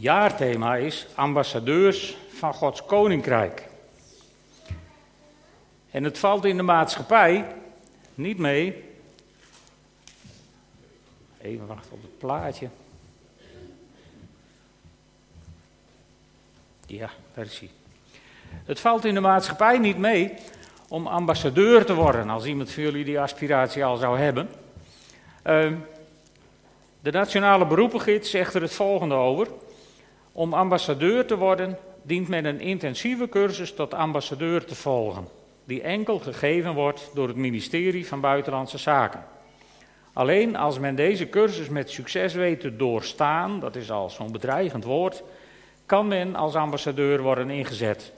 jaarthema is ambassadeurs van Gods Koninkrijk. En het valt in de maatschappij niet mee. Even wachten op het plaatje. Ja, daar is. Het valt in de maatschappij niet mee om ambassadeur te worden, als iemand van jullie die aspiratie al zou hebben. Uh, de Nationale Beroepengids zegt er het volgende over. Om ambassadeur te worden dient men een intensieve cursus tot ambassadeur te volgen, die enkel gegeven wordt door het ministerie van Buitenlandse Zaken. Alleen als men deze cursus met succes weet te doorstaan, dat is al zo'n bedreigend woord, kan men als ambassadeur worden ingezet.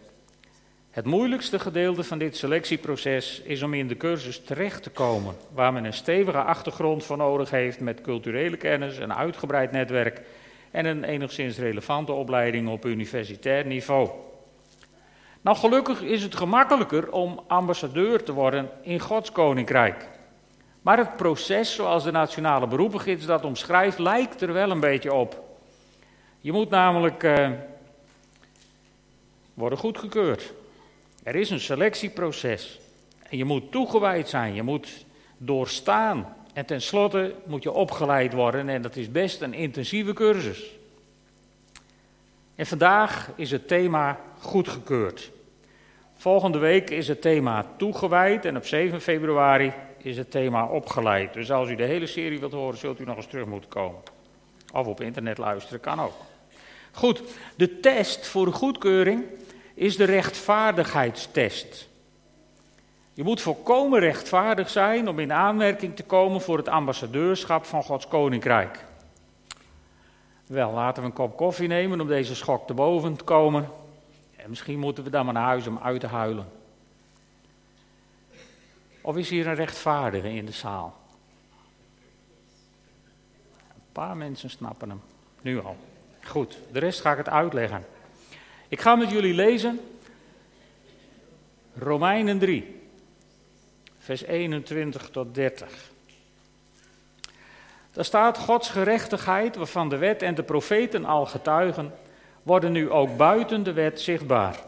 Het moeilijkste gedeelte van dit selectieproces is om in de cursus terecht te komen, waar men een stevige achtergrond voor nodig heeft met culturele kennis, een uitgebreid netwerk en een enigszins relevante opleiding op universitair niveau. Nou, gelukkig is het gemakkelijker om ambassadeur te worden in Gods koninkrijk. Maar het proces, zoals de Nationale Beroepengids dat omschrijft, lijkt er wel een beetje op. Je moet namelijk uh, worden goedgekeurd. Er is een selectieproces. En je moet toegewijd zijn, je moet doorstaan. En tenslotte moet je opgeleid worden en dat is best een intensieve cursus. En vandaag is het thema goedgekeurd. Volgende week is het thema toegewijd en op 7 februari is het thema opgeleid. Dus als u de hele serie wilt horen, zult u nog eens terug moeten komen. Of op internet luisteren, kan ook. Goed, de test voor de goedkeuring is de rechtvaardigheidstest. Je moet volkomen rechtvaardig zijn om in aanmerking te komen voor het ambassadeurschap van Gods Koninkrijk. Wel, laten we een kop koffie nemen om deze schok te boven te komen. En misschien moeten we dan maar naar huis om uit te huilen. Of is hier een rechtvaardige in de zaal? Een paar mensen snappen hem, nu al. Goed, de rest ga ik het uitleggen. Ik ga met jullie lezen Romeinen 3, vers 21 tot 30. Daar staat Gods gerechtigheid, waarvan de wet en de profeten al getuigen, worden nu ook buiten de wet zichtbaar.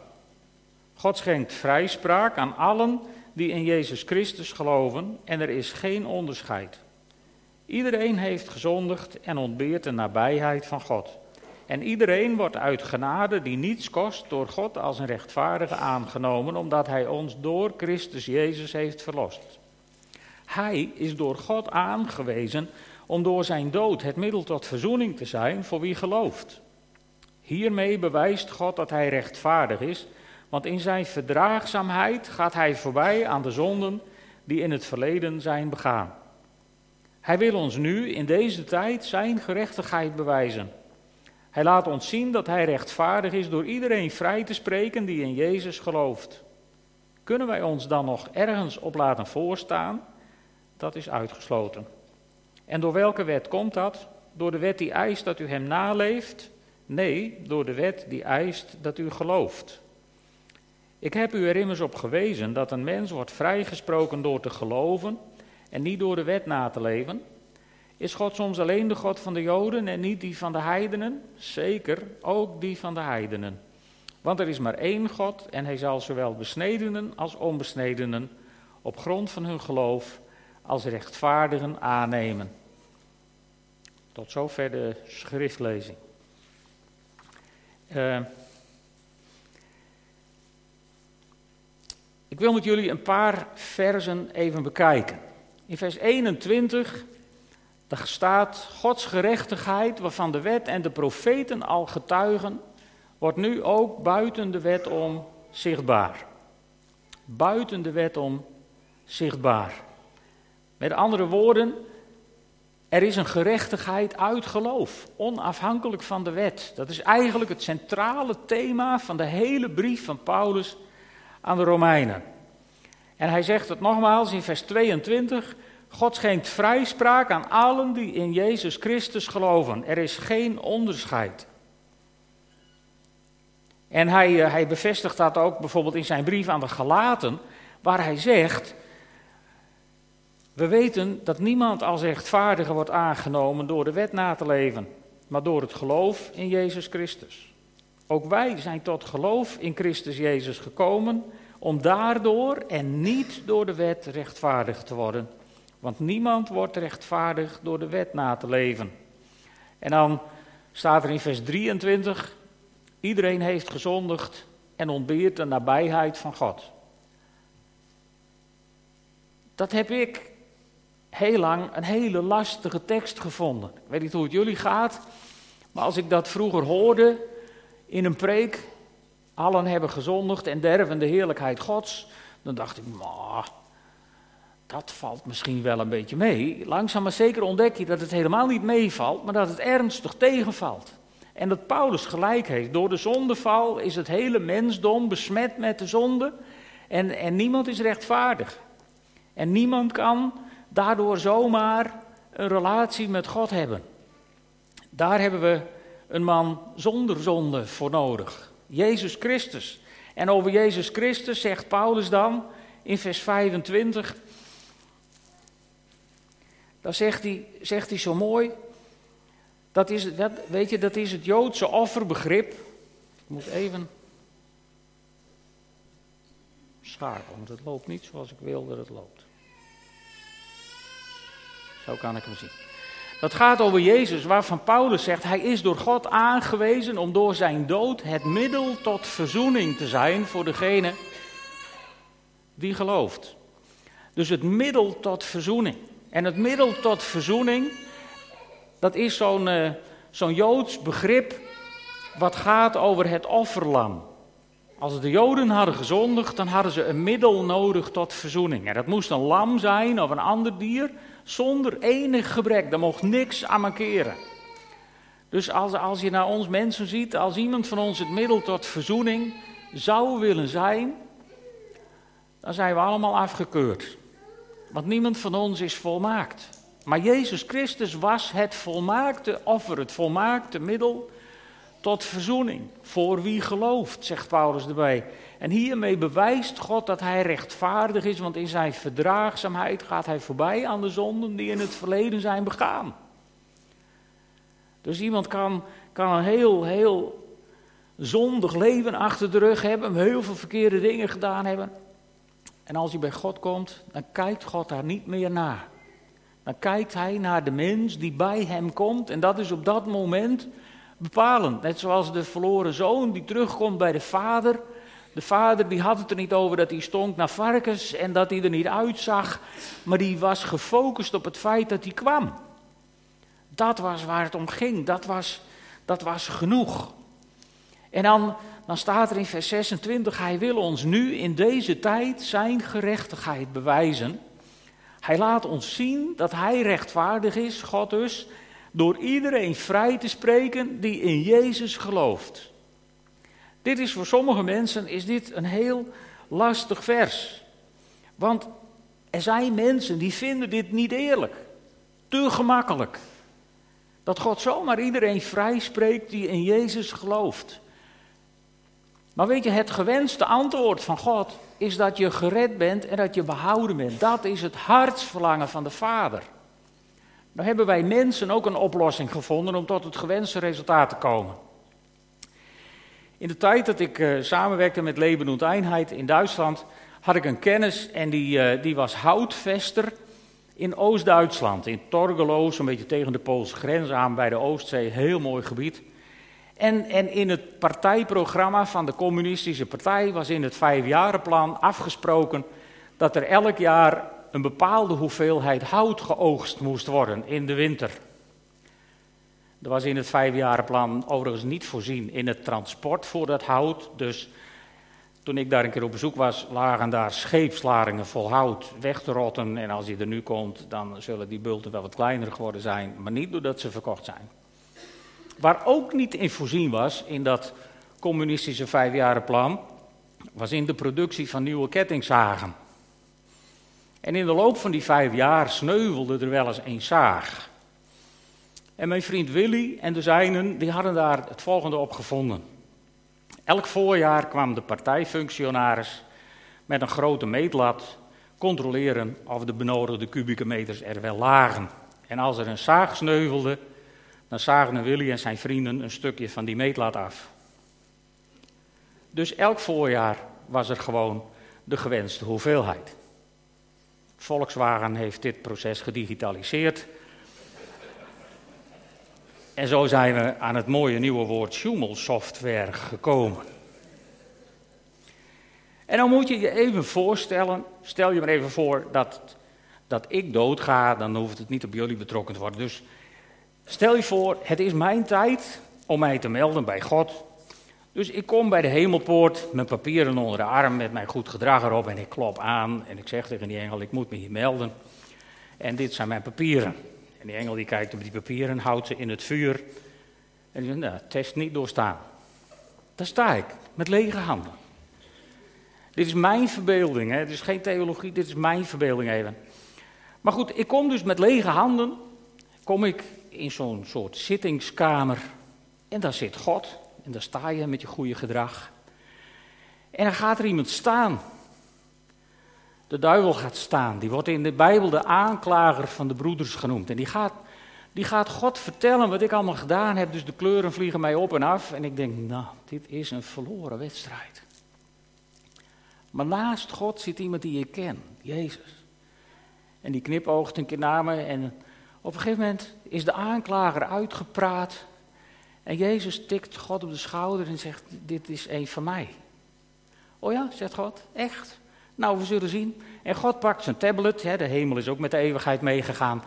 God schenkt vrijspraak aan allen die in Jezus Christus geloven en er is geen onderscheid. Iedereen heeft gezondigd en ontbeert de nabijheid van God. En iedereen wordt uit genade die niets kost door God als een rechtvaardige aangenomen, omdat Hij ons door Christus Jezus heeft verlost. Hij is door God aangewezen om door zijn dood het middel tot verzoening te zijn voor wie gelooft. Hiermee bewijst God dat Hij rechtvaardig is, want in Zijn verdraagzaamheid gaat Hij voorbij aan de zonden die in het verleden zijn begaan. Hij wil ons nu in deze tijd Zijn gerechtigheid bewijzen. Hij laat ons zien dat Hij rechtvaardig is door iedereen vrij te spreken die in Jezus gelooft. Kunnen wij ons dan nog ergens op laten voorstaan? Dat is uitgesloten. En door welke wet komt dat? Door de wet die eist dat u Hem naleeft? Nee, door de wet die eist dat u gelooft. Ik heb u er immers op gewezen dat een mens wordt vrijgesproken door te geloven en niet door de wet na te leven. Is God soms alleen de God van de Joden en niet die van de heidenen? Zeker, ook die van de heidenen. Want er is maar één God en hij zal zowel besnedenen als onbesnedenen op grond van hun geloof als rechtvaardigen aannemen. Tot zover de schriftlezing. Uh, ik wil met jullie een paar versen even bekijken. In vers 21 daar staat, Gods gerechtigheid, waarvan de wet en de profeten al getuigen, wordt nu ook buiten de wet om zichtbaar. Buiten de wet om zichtbaar. Met andere woorden, er is een gerechtigheid uit geloof, onafhankelijk van de wet. Dat is eigenlijk het centrale thema van de hele brief van Paulus aan de Romeinen. En hij zegt het nogmaals in vers 22. God schenkt vrijspraak aan allen die in Jezus Christus geloven. Er is geen onderscheid. En hij, eh, hij bevestigt dat ook bijvoorbeeld in zijn brief aan de Galaten, waar hij zegt: We weten dat niemand als rechtvaardige wordt aangenomen door de wet na te leven. maar door het geloof in Jezus Christus. Ook wij zijn tot geloof in Christus Jezus gekomen om daardoor en niet door de wet rechtvaardig te worden. Want niemand wordt rechtvaardig door de wet na te leven. En dan staat er in vers 23, iedereen heeft gezondigd en ontbeert de nabijheid van God. Dat heb ik heel lang een hele lastige tekst gevonden. Ik weet niet hoe het jullie gaat, maar als ik dat vroeger hoorde in een preek, allen hebben gezondigd en derven de heerlijkheid Gods, dan dacht ik, maar dat valt misschien wel een beetje mee. Langzaam maar zeker ontdek je dat het helemaal niet meevalt, maar dat het ernstig tegenvalt. En dat Paulus gelijk heeft. Door de zondeval is het hele mensdom besmet met de zonde. En, en niemand is rechtvaardig. En niemand kan daardoor zomaar een relatie met God hebben. Daar hebben we een man zonder zonde voor nodig. Jezus Christus. En over Jezus Christus zegt Paulus dan in vers 25. Dan zegt hij, zegt hij zo mooi. Dat is, dat, weet je, dat is het Joodse offerbegrip. Ik moet even schakelen, want het loopt niet zoals ik wil dat het loopt. Zo kan ik hem zien. Dat gaat over Jezus, waarvan Paulus zegt, hij is door God aangewezen om door zijn dood het middel tot verzoening te zijn voor degene die gelooft. Dus het middel tot verzoening. En het middel tot verzoening, dat is zo'n uh, zo'n Joods begrip wat gaat over het offerlam. Als de Joden hadden gezondigd, dan hadden ze een middel nodig tot verzoening. En dat moest een lam zijn of een ander dier, zonder enig gebrek. Daar mocht niks aan mankeren. Dus als, als je naar ons mensen ziet, als iemand van ons het middel tot verzoening zou willen zijn, dan zijn we allemaal afgekeurd. Want niemand van ons is volmaakt. Maar Jezus Christus was het volmaakte offer, het volmaakte middel tot verzoening. Voor wie gelooft, zegt Paulus erbij. En hiermee bewijst God dat hij rechtvaardig is, want in zijn verdraagzaamheid gaat hij voorbij aan de zonden die in het verleden zijn begaan. Dus iemand kan, kan een heel, heel zondig leven achter de rug hebben, heel veel verkeerde dingen gedaan hebben. En als hij bij God komt, dan kijkt God daar niet meer naar. Dan kijkt hij naar de mens die bij hem komt en dat is op dat moment bepalend. Net zoals de verloren zoon die terugkomt bij de vader. De vader die had het er niet over dat hij stonk naar varkens en dat hij er niet uitzag, maar die was gefocust op het feit dat hij kwam. Dat was waar het om ging, dat was, dat was genoeg. En dan, dan staat er in vers 26, hij wil ons nu in deze tijd zijn gerechtigheid bewijzen. Hij laat ons zien dat hij rechtvaardig is, God dus, door iedereen vrij te spreken die in Jezus gelooft. Dit is voor sommige mensen is dit een heel lastig vers. Want er zijn mensen die vinden dit niet eerlijk. Te gemakkelijk. Dat God zomaar iedereen vrij spreekt die in Jezus gelooft. Maar weet je, het gewenste antwoord van God is dat je gered bent en dat je behouden bent. Dat is het hartsverlangen van de Vader. Nou hebben wij mensen ook een oplossing gevonden om tot het gewenste resultaat te komen. In de tijd dat ik uh, samenwerkte met Leben und Einheit in Duitsland, had ik een kennis en die, uh, die was houtvester in Oost-Duitsland, in Torgelow, zo'n beetje tegen de Poolse grens aan bij de Oostzee, heel mooi gebied. En, en in het partijprogramma van de Communistische Partij was in het vijfjarenplan afgesproken dat er elk jaar een bepaalde hoeveelheid hout geoogst moest worden in de winter. Er was in het vijfjarenplan overigens niet voorzien in het transport voor dat hout. Dus toen ik daar een keer op bezoek was, lagen daar scheepslaringen vol hout weg te rotten. En als die er nu komt, dan zullen die bulten wel wat kleiner geworden zijn, maar niet doordat ze verkocht zijn. Waar ook niet in voorzien was in dat communistische vijfjarenplan, was in de productie van nieuwe kettingzagen. En in de loop van die vijf jaar sneuvelde er wel eens een zaag. En mijn vriend Willy en de zijnen, die hadden daar het volgende op gevonden. Elk voorjaar kwam de partijfunctionaris met een grote meetlat controleren of de benodigde kubieke meters er wel lagen. En als er een zaag sneuvelde, dan zagen Willy en zijn vrienden een stukje van die meetlat af. Dus elk voorjaar was er gewoon de gewenste hoeveelheid. Volkswagen heeft dit proces gedigitaliseerd. En zo zijn we aan het mooie nieuwe woord Schumel-software gekomen. En dan moet je je even voorstellen, stel je maar even voor dat, dat ik doodga, dan hoeft het niet op jullie betrokken te worden. Dus stel je voor, het is mijn tijd om mij te melden bij God. Dus ik kom bij de hemelpoort, mijn papieren onder de arm, met mijn goed gedrag erop en ik klop aan en ik zeg tegen die engel, ik moet me hier melden. En dit zijn mijn papieren. En die engel die kijkt op die papieren, houdt ze in het vuur en die zegt, nou, test niet doorstaan. Daar sta ik, met lege handen. Dit is mijn verbeelding, hè? dit is geen theologie, dit is mijn verbeelding even. Maar goed, ik kom dus met lege handen, kom ik in zo'n soort zittingskamer en daar zit God. En daar sta je met je goede gedrag. En dan gaat er iemand staan. De duivel gaat staan. Die wordt in de Bijbel de aanklager van de broeders genoemd. En die gaat, die gaat God vertellen wat ik allemaal gedaan heb. Dus de kleuren vliegen mij op en af. En ik denk, nou, dit is een verloren wedstrijd. Maar naast God zit iemand die ik ken, Jezus. En die knipoogt een keer naar me. En op een gegeven moment is de aanklager uitgepraat. En Jezus tikt God op de schouder en zegt: Dit is een van mij. Oh ja, zegt God, echt? Nou, we zullen zien. En God pakt zijn tablet, hè, de hemel is ook met de eeuwigheid meegegaan.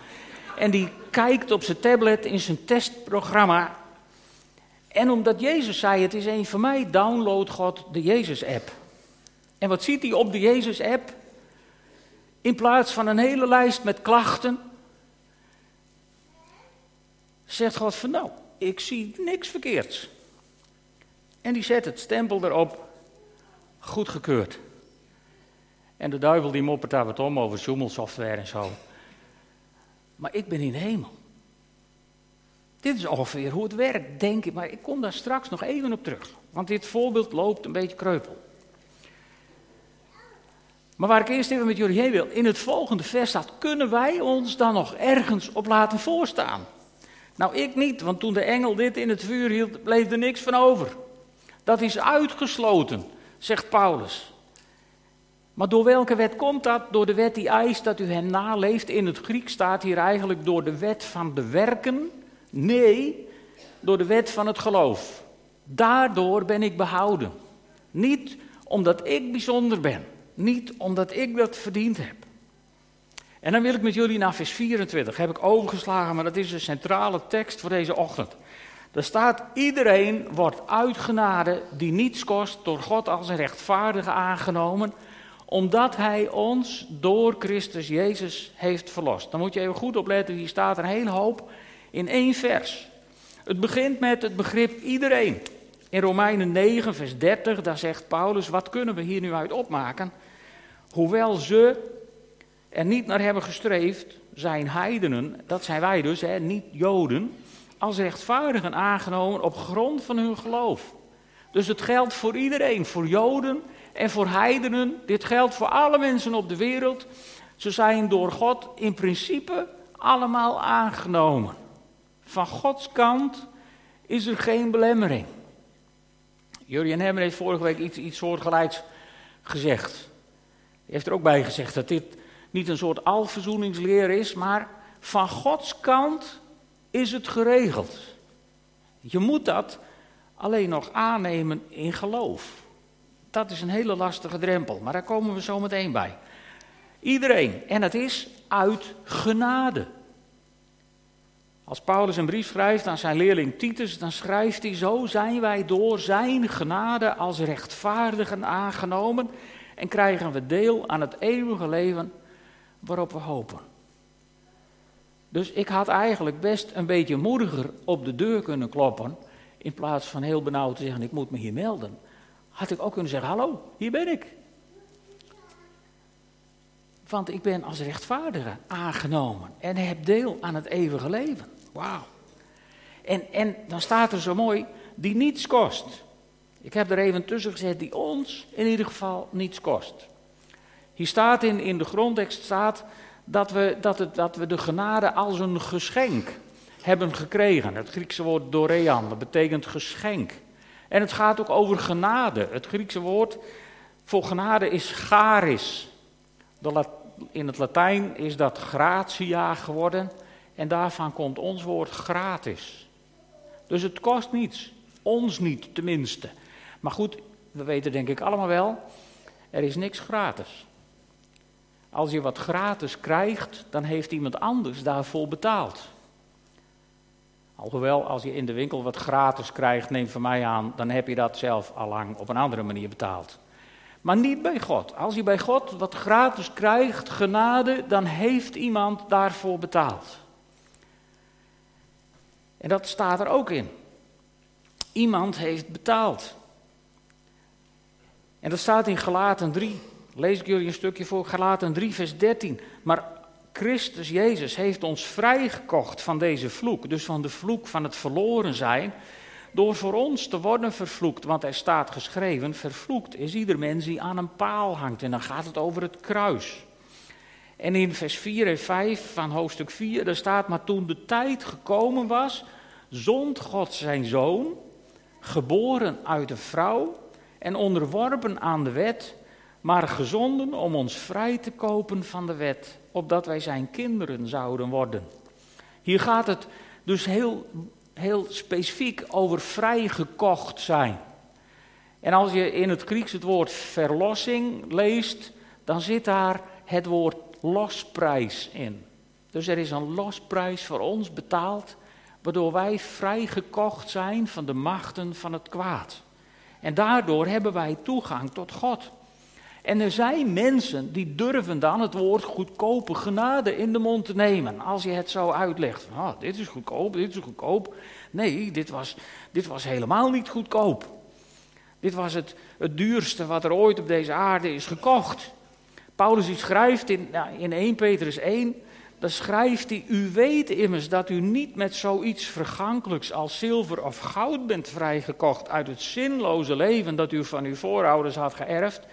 En die kijkt op zijn tablet in zijn testprogramma. En omdat Jezus zei: Het is een van mij, download God de Jezus-app. En wat ziet hij op de Jezus-app? In plaats van een hele lijst met klachten, zegt God van nou, ik zie niks verkeerds. En die zet het stempel erop, goedgekeurd. En de duivel die moppert daar wat om over zoemelsoftware en zo. Maar ik ben in hemel. Dit is ongeveer hoe het werkt, denk ik. Maar ik kom daar straks nog even op terug. Want dit voorbeeld loopt een beetje kreupel. Maar waar ik eerst even met jullie heen wil, in het volgende vers staat, kunnen wij ons dan nog ergens op laten voorstaan? Nou, ik niet, want toen de engel dit in het vuur hield, bleef er niks van over. Dat is uitgesloten, zegt Paulus. Maar door welke wet komt dat? Door de wet die eist dat u hen naleeft. In het Griek staat hier eigenlijk door de wet van de werken. Nee, door de wet van het geloof. Daardoor ben ik behouden. Niet omdat ik bijzonder ben. Niet omdat ik dat verdiend heb. En dan wil ik met jullie naar vers 24. Heb ik overgeslagen, maar dat is de centrale tekst voor deze ochtend. Daar staat: Iedereen wordt uitgenade die niets kost, door God als een rechtvaardige aangenomen, omdat Hij ons door Christus Jezus heeft verlost. Dan moet je even goed opletten, hier staat een hele hoop in één vers. Het begint met het begrip iedereen. In Romeinen 9, vers 30, daar zegt Paulus: Wat kunnen we hier nu uit opmaken? Hoewel ze er niet naar hebben gestreefd, zijn heidenen, dat zijn wij dus, hè, niet Joden, als rechtvaardigen aangenomen op grond van hun geloof. Dus het geldt voor iedereen, voor Joden en voor heidenen. Dit geldt voor alle mensen op de wereld. Ze zijn door God in principe allemaal aangenomen. Van Gods kant is er geen belemmering. Jurjen Hemmer heeft vorige week iets, iets soortgelijks gezegd. Hij heeft er ook bij gezegd dat dit niet een soort alverzoeningsleer is, maar van Gods kant is het geregeld. Je moet dat alleen nog aannemen in geloof. Dat is een hele lastige drempel, maar daar komen we zo meteen bij. Iedereen, en het is uit genade. Als Paulus een brief schrijft aan zijn leerling Titus, dan schrijft hij: Zo zijn wij door zijn genade als rechtvaardigen aangenomen en krijgen we deel aan het eeuwige leven waarop we hopen. Dus ik had eigenlijk best een beetje moediger op de deur kunnen kloppen. In plaats van heel benauwd te zeggen: Ik moet me hier melden. Had ik ook kunnen zeggen: Hallo, hier ben ik. Want ik ben als rechtvaardige aangenomen en heb deel aan het eeuwige leven. Wauw. En, en dan staat er zo mooi: die niets kost. Ik heb er even tussen gezet, die ons in ieder geval niets kost. Hier staat in, in de grondtekst staat dat we, dat, het, dat we de genade als een geschenk hebben gekregen. Het Griekse woord dorean, dat betekent geschenk. En het gaat ook over genade. Het Griekse woord voor genade is charis. in het Latijn is dat gratia geworden en daarvan komt ons woord gratis. Dus het kost niets. Ons niet tenminste. Maar goed, we weten denk ik allemaal wel, er is niks gratis. Als je wat gratis krijgt, dan heeft iemand anders daarvoor betaald. Alhoewel, als je in de winkel wat gratis krijgt, neem van mij aan, dan heb je dat zelf al lang op een andere manier betaald. Maar niet bij God. Als je bij God wat gratis krijgt, genade, dan heeft iemand daarvoor betaald. En dat staat er ook in. Iemand heeft betaald. En dat staat in Galaten 3. Lees ik jullie een stukje voor, Galaten 3, vers 13. Maar Christus Jezus heeft ons vrijgekocht van deze vloek, dus van de vloek van het verloren zijn, door voor ons te worden vervloekt. Want er staat geschreven, vervloekt is ieder mens die aan een paal hangt. En dan gaat het over het kruis. En in vers 4 en 5 van hoofdstuk 4, daar staat, maar toen de tijd gekomen was, zond God zijn zoon, geboren uit een vrouw en onderworpen aan de wet, maar gezonden om ons vrij te kopen van de wet, opdat wij zijn kinderen zouden worden. Hier gaat het dus heel, heel specifiek over vrijgekocht zijn. En als je in het Grieks het woord verlossing leest, dan zit daar het woord losprijs in. Dus er is een losprijs voor ons betaald, waardoor wij vrijgekocht zijn van de machten van het kwaad. En daardoor hebben wij toegang tot God. En er zijn mensen die durven dan het woord goedkope genade in de mond te nemen. Als je het zo uitlegt. Ah, dit is goedkoop, dit is goedkoop. Nee, dit was, dit was helemaal niet goedkoop. Dit was het, het duurste wat er ooit op deze aarde is gekocht. Paulus schrijft in, nou, in 1 Petrus 1, dan schrijft hij, u weet immers dat u niet met zoiets vergankelijks als zilver of goud bent vrijgekocht uit het zinloze leven dat u van uw voorouders had geërfd,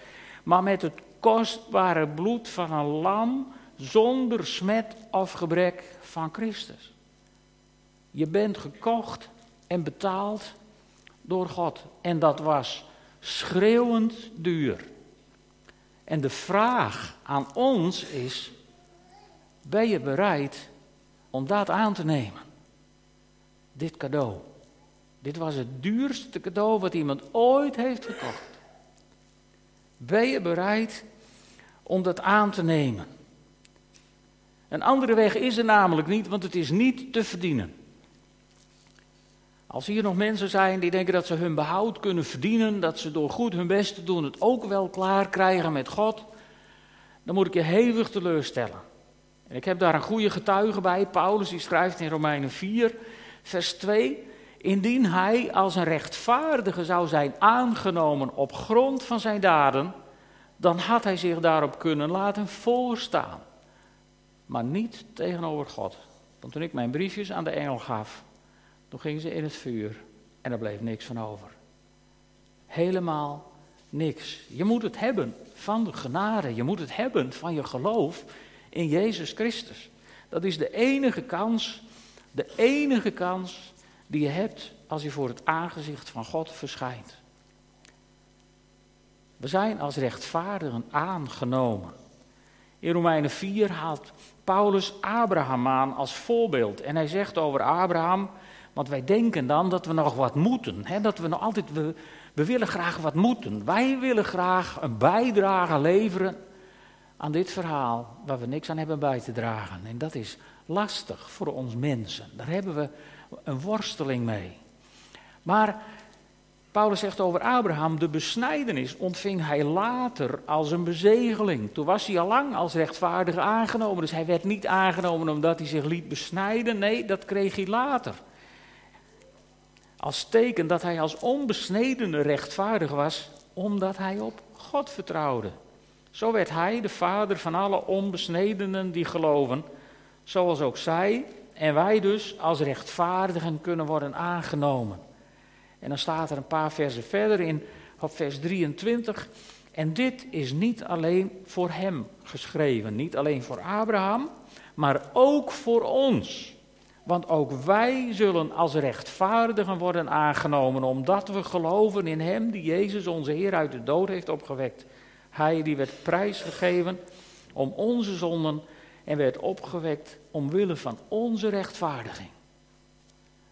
maar met het kostbare bloed van een lam zonder smet of gebrek van Christus. Je bent gekocht en betaald door God. En dat was schreeuwend duur. En de vraag aan ons is: ben je bereid om dat aan te nemen? Dit cadeau. Dit was het duurste cadeau wat iemand ooit heeft gekocht. Ben je bereid om dat aan te nemen? Een andere weg is er namelijk niet, want het is niet te verdienen. Als hier nog mensen zijn die denken dat ze hun behoud kunnen verdienen, dat ze door goed hun best te doen het ook wel klaar krijgen met God, dan moet ik je hevig teleurstellen. En ik heb daar een goede getuige bij, Paulus, die schrijft in Romeinen 4, vers 2. Indien hij als een rechtvaardige zou zijn aangenomen op grond van zijn daden, dan had hij zich daarop kunnen laten voorstaan. Maar niet tegenover God. Want toen ik mijn briefjes aan de engel gaf, toen gingen ze in het vuur en er bleef niks van over. Helemaal niks. Je moet het hebben van de genade. Je moet het hebben van je geloof in Jezus Christus. Dat is de enige kans, de enige kans die je hebt als je voor het aangezicht van God verschijnt. We zijn als rechtvaardigen aangenomen. In Romeinen 4 haalt Paulus Abraham aan als voorbeeld. En hij zegt over Abraham, want wij denken dan dat we nog wat moeten. Hè? Dat we nog altijd, we, we willen graag wat moeten. Wij willen graag een bijdrage leveren aan dit verhaal waar we niks aan hebben bij te dragen. En dat is lastig voor ons mensen. Daar hebben we een worsteling mee. Maar Paulus zegt over Abraham, de besnijdenis ontving hij later als een bezegeling. Toen was hij al lang als rechtvaardige aangenomen. Dus hij werd niet aangenomen omdat hij zich liet besnijden. Nee, dat kreeg hij later. Als teken dat hij als onbesnedene rechtvaardig was, omdat hij op God vertrouwde. Zo werd hij de vader van alle onbesnedenen die geloven, zoals ook zij en wij dus als rechtvaardigen kunnen worden aangenomen. En dan staat er een paar versen verder in, op vers 23. En dit is niet alleen voor hem geschreven, niet alleen voor Abraham, maar ook voor ons. Want ook wij zullen als rechtvaardigen worden aangenomen, omdat we geloven in Hem die Jezus onze Heer uit de dood heeft opgewekt. Hij die werd prijsgegeven om onze zonden en werd opgewekt omwille van onze rechtvaardiging.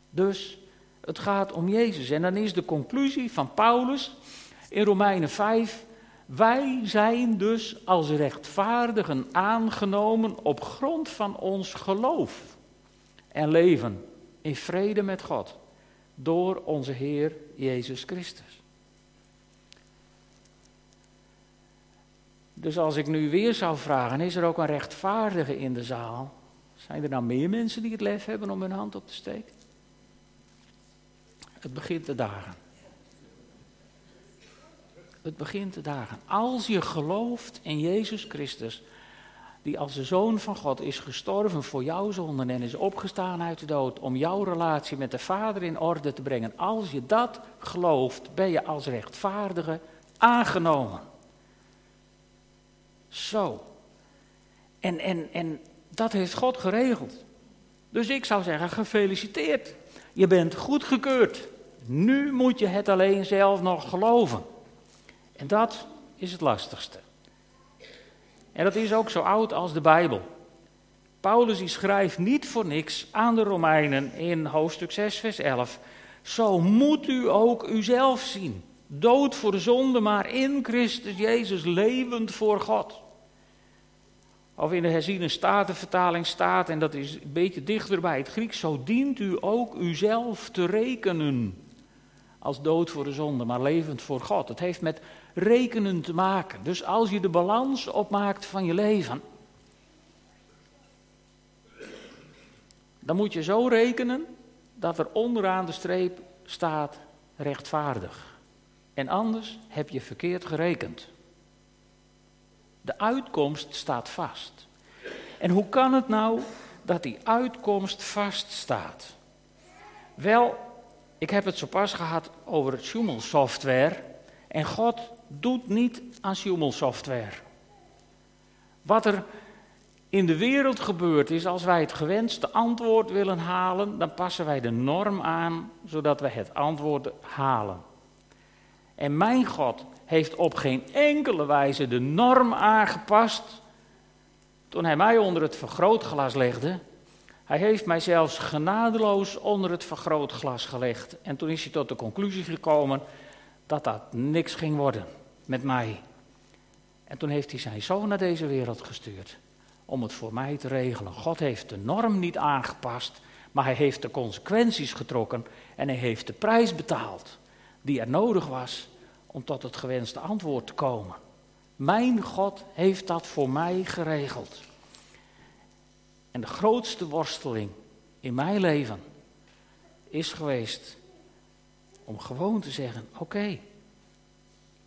Dus het gaat om Jezus. En dan is de conclusie van Paulus in Romeinen 5. Wij zijn dus als rechtvaardigen aangenomen op grond van ons geloof en leven in vrede met God door onze Heer Jezus Christus. Dus als ik nu weer zou vragen, is er ook een rechtvaardige in de zaal? Zijn er nou meer mensen die het lef hebben om hun hand op te steken? Het begint te dagen. Het begint te dagen. Als je gelooft in Jezus Christus, die als de Zoon van God is gestorven voor jouw zonden en is opgestaan uit de dood om jouw relatie met de Vader in orde te brengen. Als je dat gelooft, ben je als rechtvaardige aangenomen. Zo. En, en, en dat heeft God geregeld. Dus ik zou zeggen, gefeliciteerd. Je bent goedgekeurd. Nu moet je het alleen zelf nog geloven. En dat is het lastigste. En dat is ook zo oud als de Bijbel. Paulus die schrijft niet voor niks aan de Romeinen in hoofdstuk 6, vers 11. Zo moet u ook uzelf zien. Dood voor de zonde, maar in Christus Jezus levend voor God. Of in de herziene statenvertaling staat, en dat is een beetje dichter bij het Grieks, zo dient u ook uzelf te rekenen. Als dood voor de zonde, maar levend voor God. Het heeft met rekenen te maken. Dus als je de balans opmaakt van je leven, dan moet je zo rekenen dat er onderaan de streep staat rechtvaardig. En anders heb je verkeerd gerekend. De uitkomst staat vast. En hoe kan het nou dat die uitkomst vaststaat? Wel, ik heb het zo pas gehad over het Schumel-software. En God doet niet aan Schumel-software. Wat er in de wereld gebeurt is, als wij het gewenste antwoord willen halen, dan passen wij de norm aan, zodat we het antwoord halen. En mijn God heeft op geen enkele wijze de norm aangepast toen hij mij onder het vergrootglas legde. Hij heeft mij zelfs genadeloos onder het vergrootglas gelegd. En toen is hij tot de conclusie gekomen dat dat niks ging worden met mij. En toen heeft hij zijn zoon naar deze wereld gestuurd om het voor mij te regelen. God heeft de norm niet aangepast, maar hij heeft de consequenties getrokken en hij heeft de prijs betaald die er nodig was om tot het gewenste antwoord te komen. Mijn God heeft dat voor mij geregeld. En de grootste worsteling in mijn leven is geweest om gewoon te zeggen: Oké,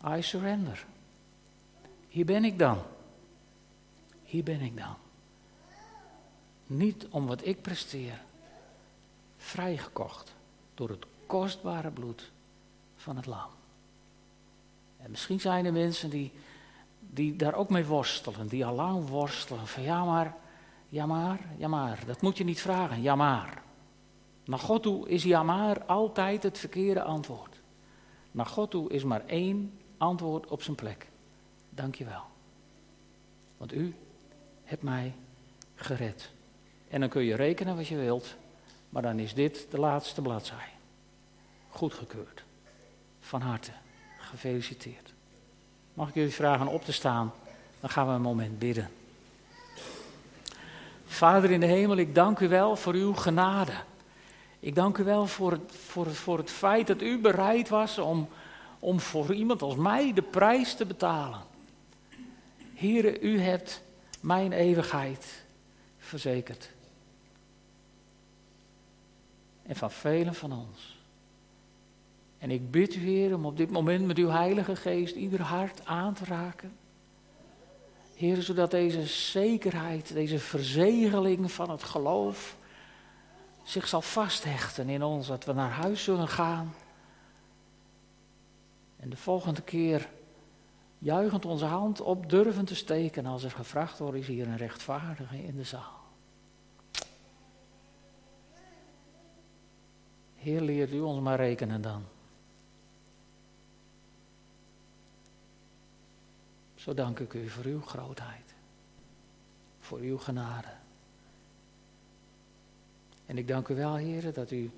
I surrender. Hier ben ik dan. Hier ben ik dan. Niet om wat ik presteer, vrijgekocht door het kostbare bloed van het lam. En misschien zijn er mensen die, die daar ook mee worstelen, die al lang worstelen. Van ja maar, ja maar, ja maar, dat moet je niet vragen, ja maar. Naar God toe is ja maar altijd het verkeerde antwoord. Naar God toe is maar één antwoord op zijn plek. Dank je wel. Want u hebt mij gered. En dan kun je rekenen wat je wilt, maar dan is dit de laatste bladzij. Goedgekeurd. Van harte. Gefeliciteerd. Mag ik jullie vragen op te staan? Dan gaan we een moment bidden. Vader in de hemel, ik dank u wel voor uw genade. Ik dank u wel voor het, voor het, voor het feit dat u bereid was om, om voor iemand als mij de prijs te betalen. Here, u hebt mijn eeuwigheid verzekerd. En van velen van ons. En ik bid u, Heer, om op dit moment met uw Heilige Geest ieder hart aan te raken. Heer, zodat deze zekerheid, deze verzegeling van het geloof zich zal vasthechten in ons, dat we naar huis zullen gaan. En de volgende keer juichend onze hand op durven te steken als er gevraagd wordt, is hier een rechtvaardige in de zaal. Heer, leert u ons maar rekenen dan. Zo dank ik u voor uw grootheid, voor uw genade. En ik dank u wel, heren, dat u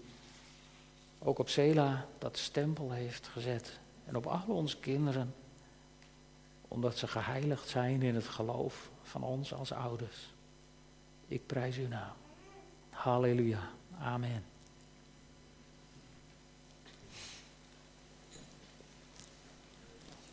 ook op Sela dat stempel heeft gezet. En op al onze kinderen, omdat ze geheiligd zijn in het geloof van ons als ouders. Ik prijs uw naam. Halleluja. Amen.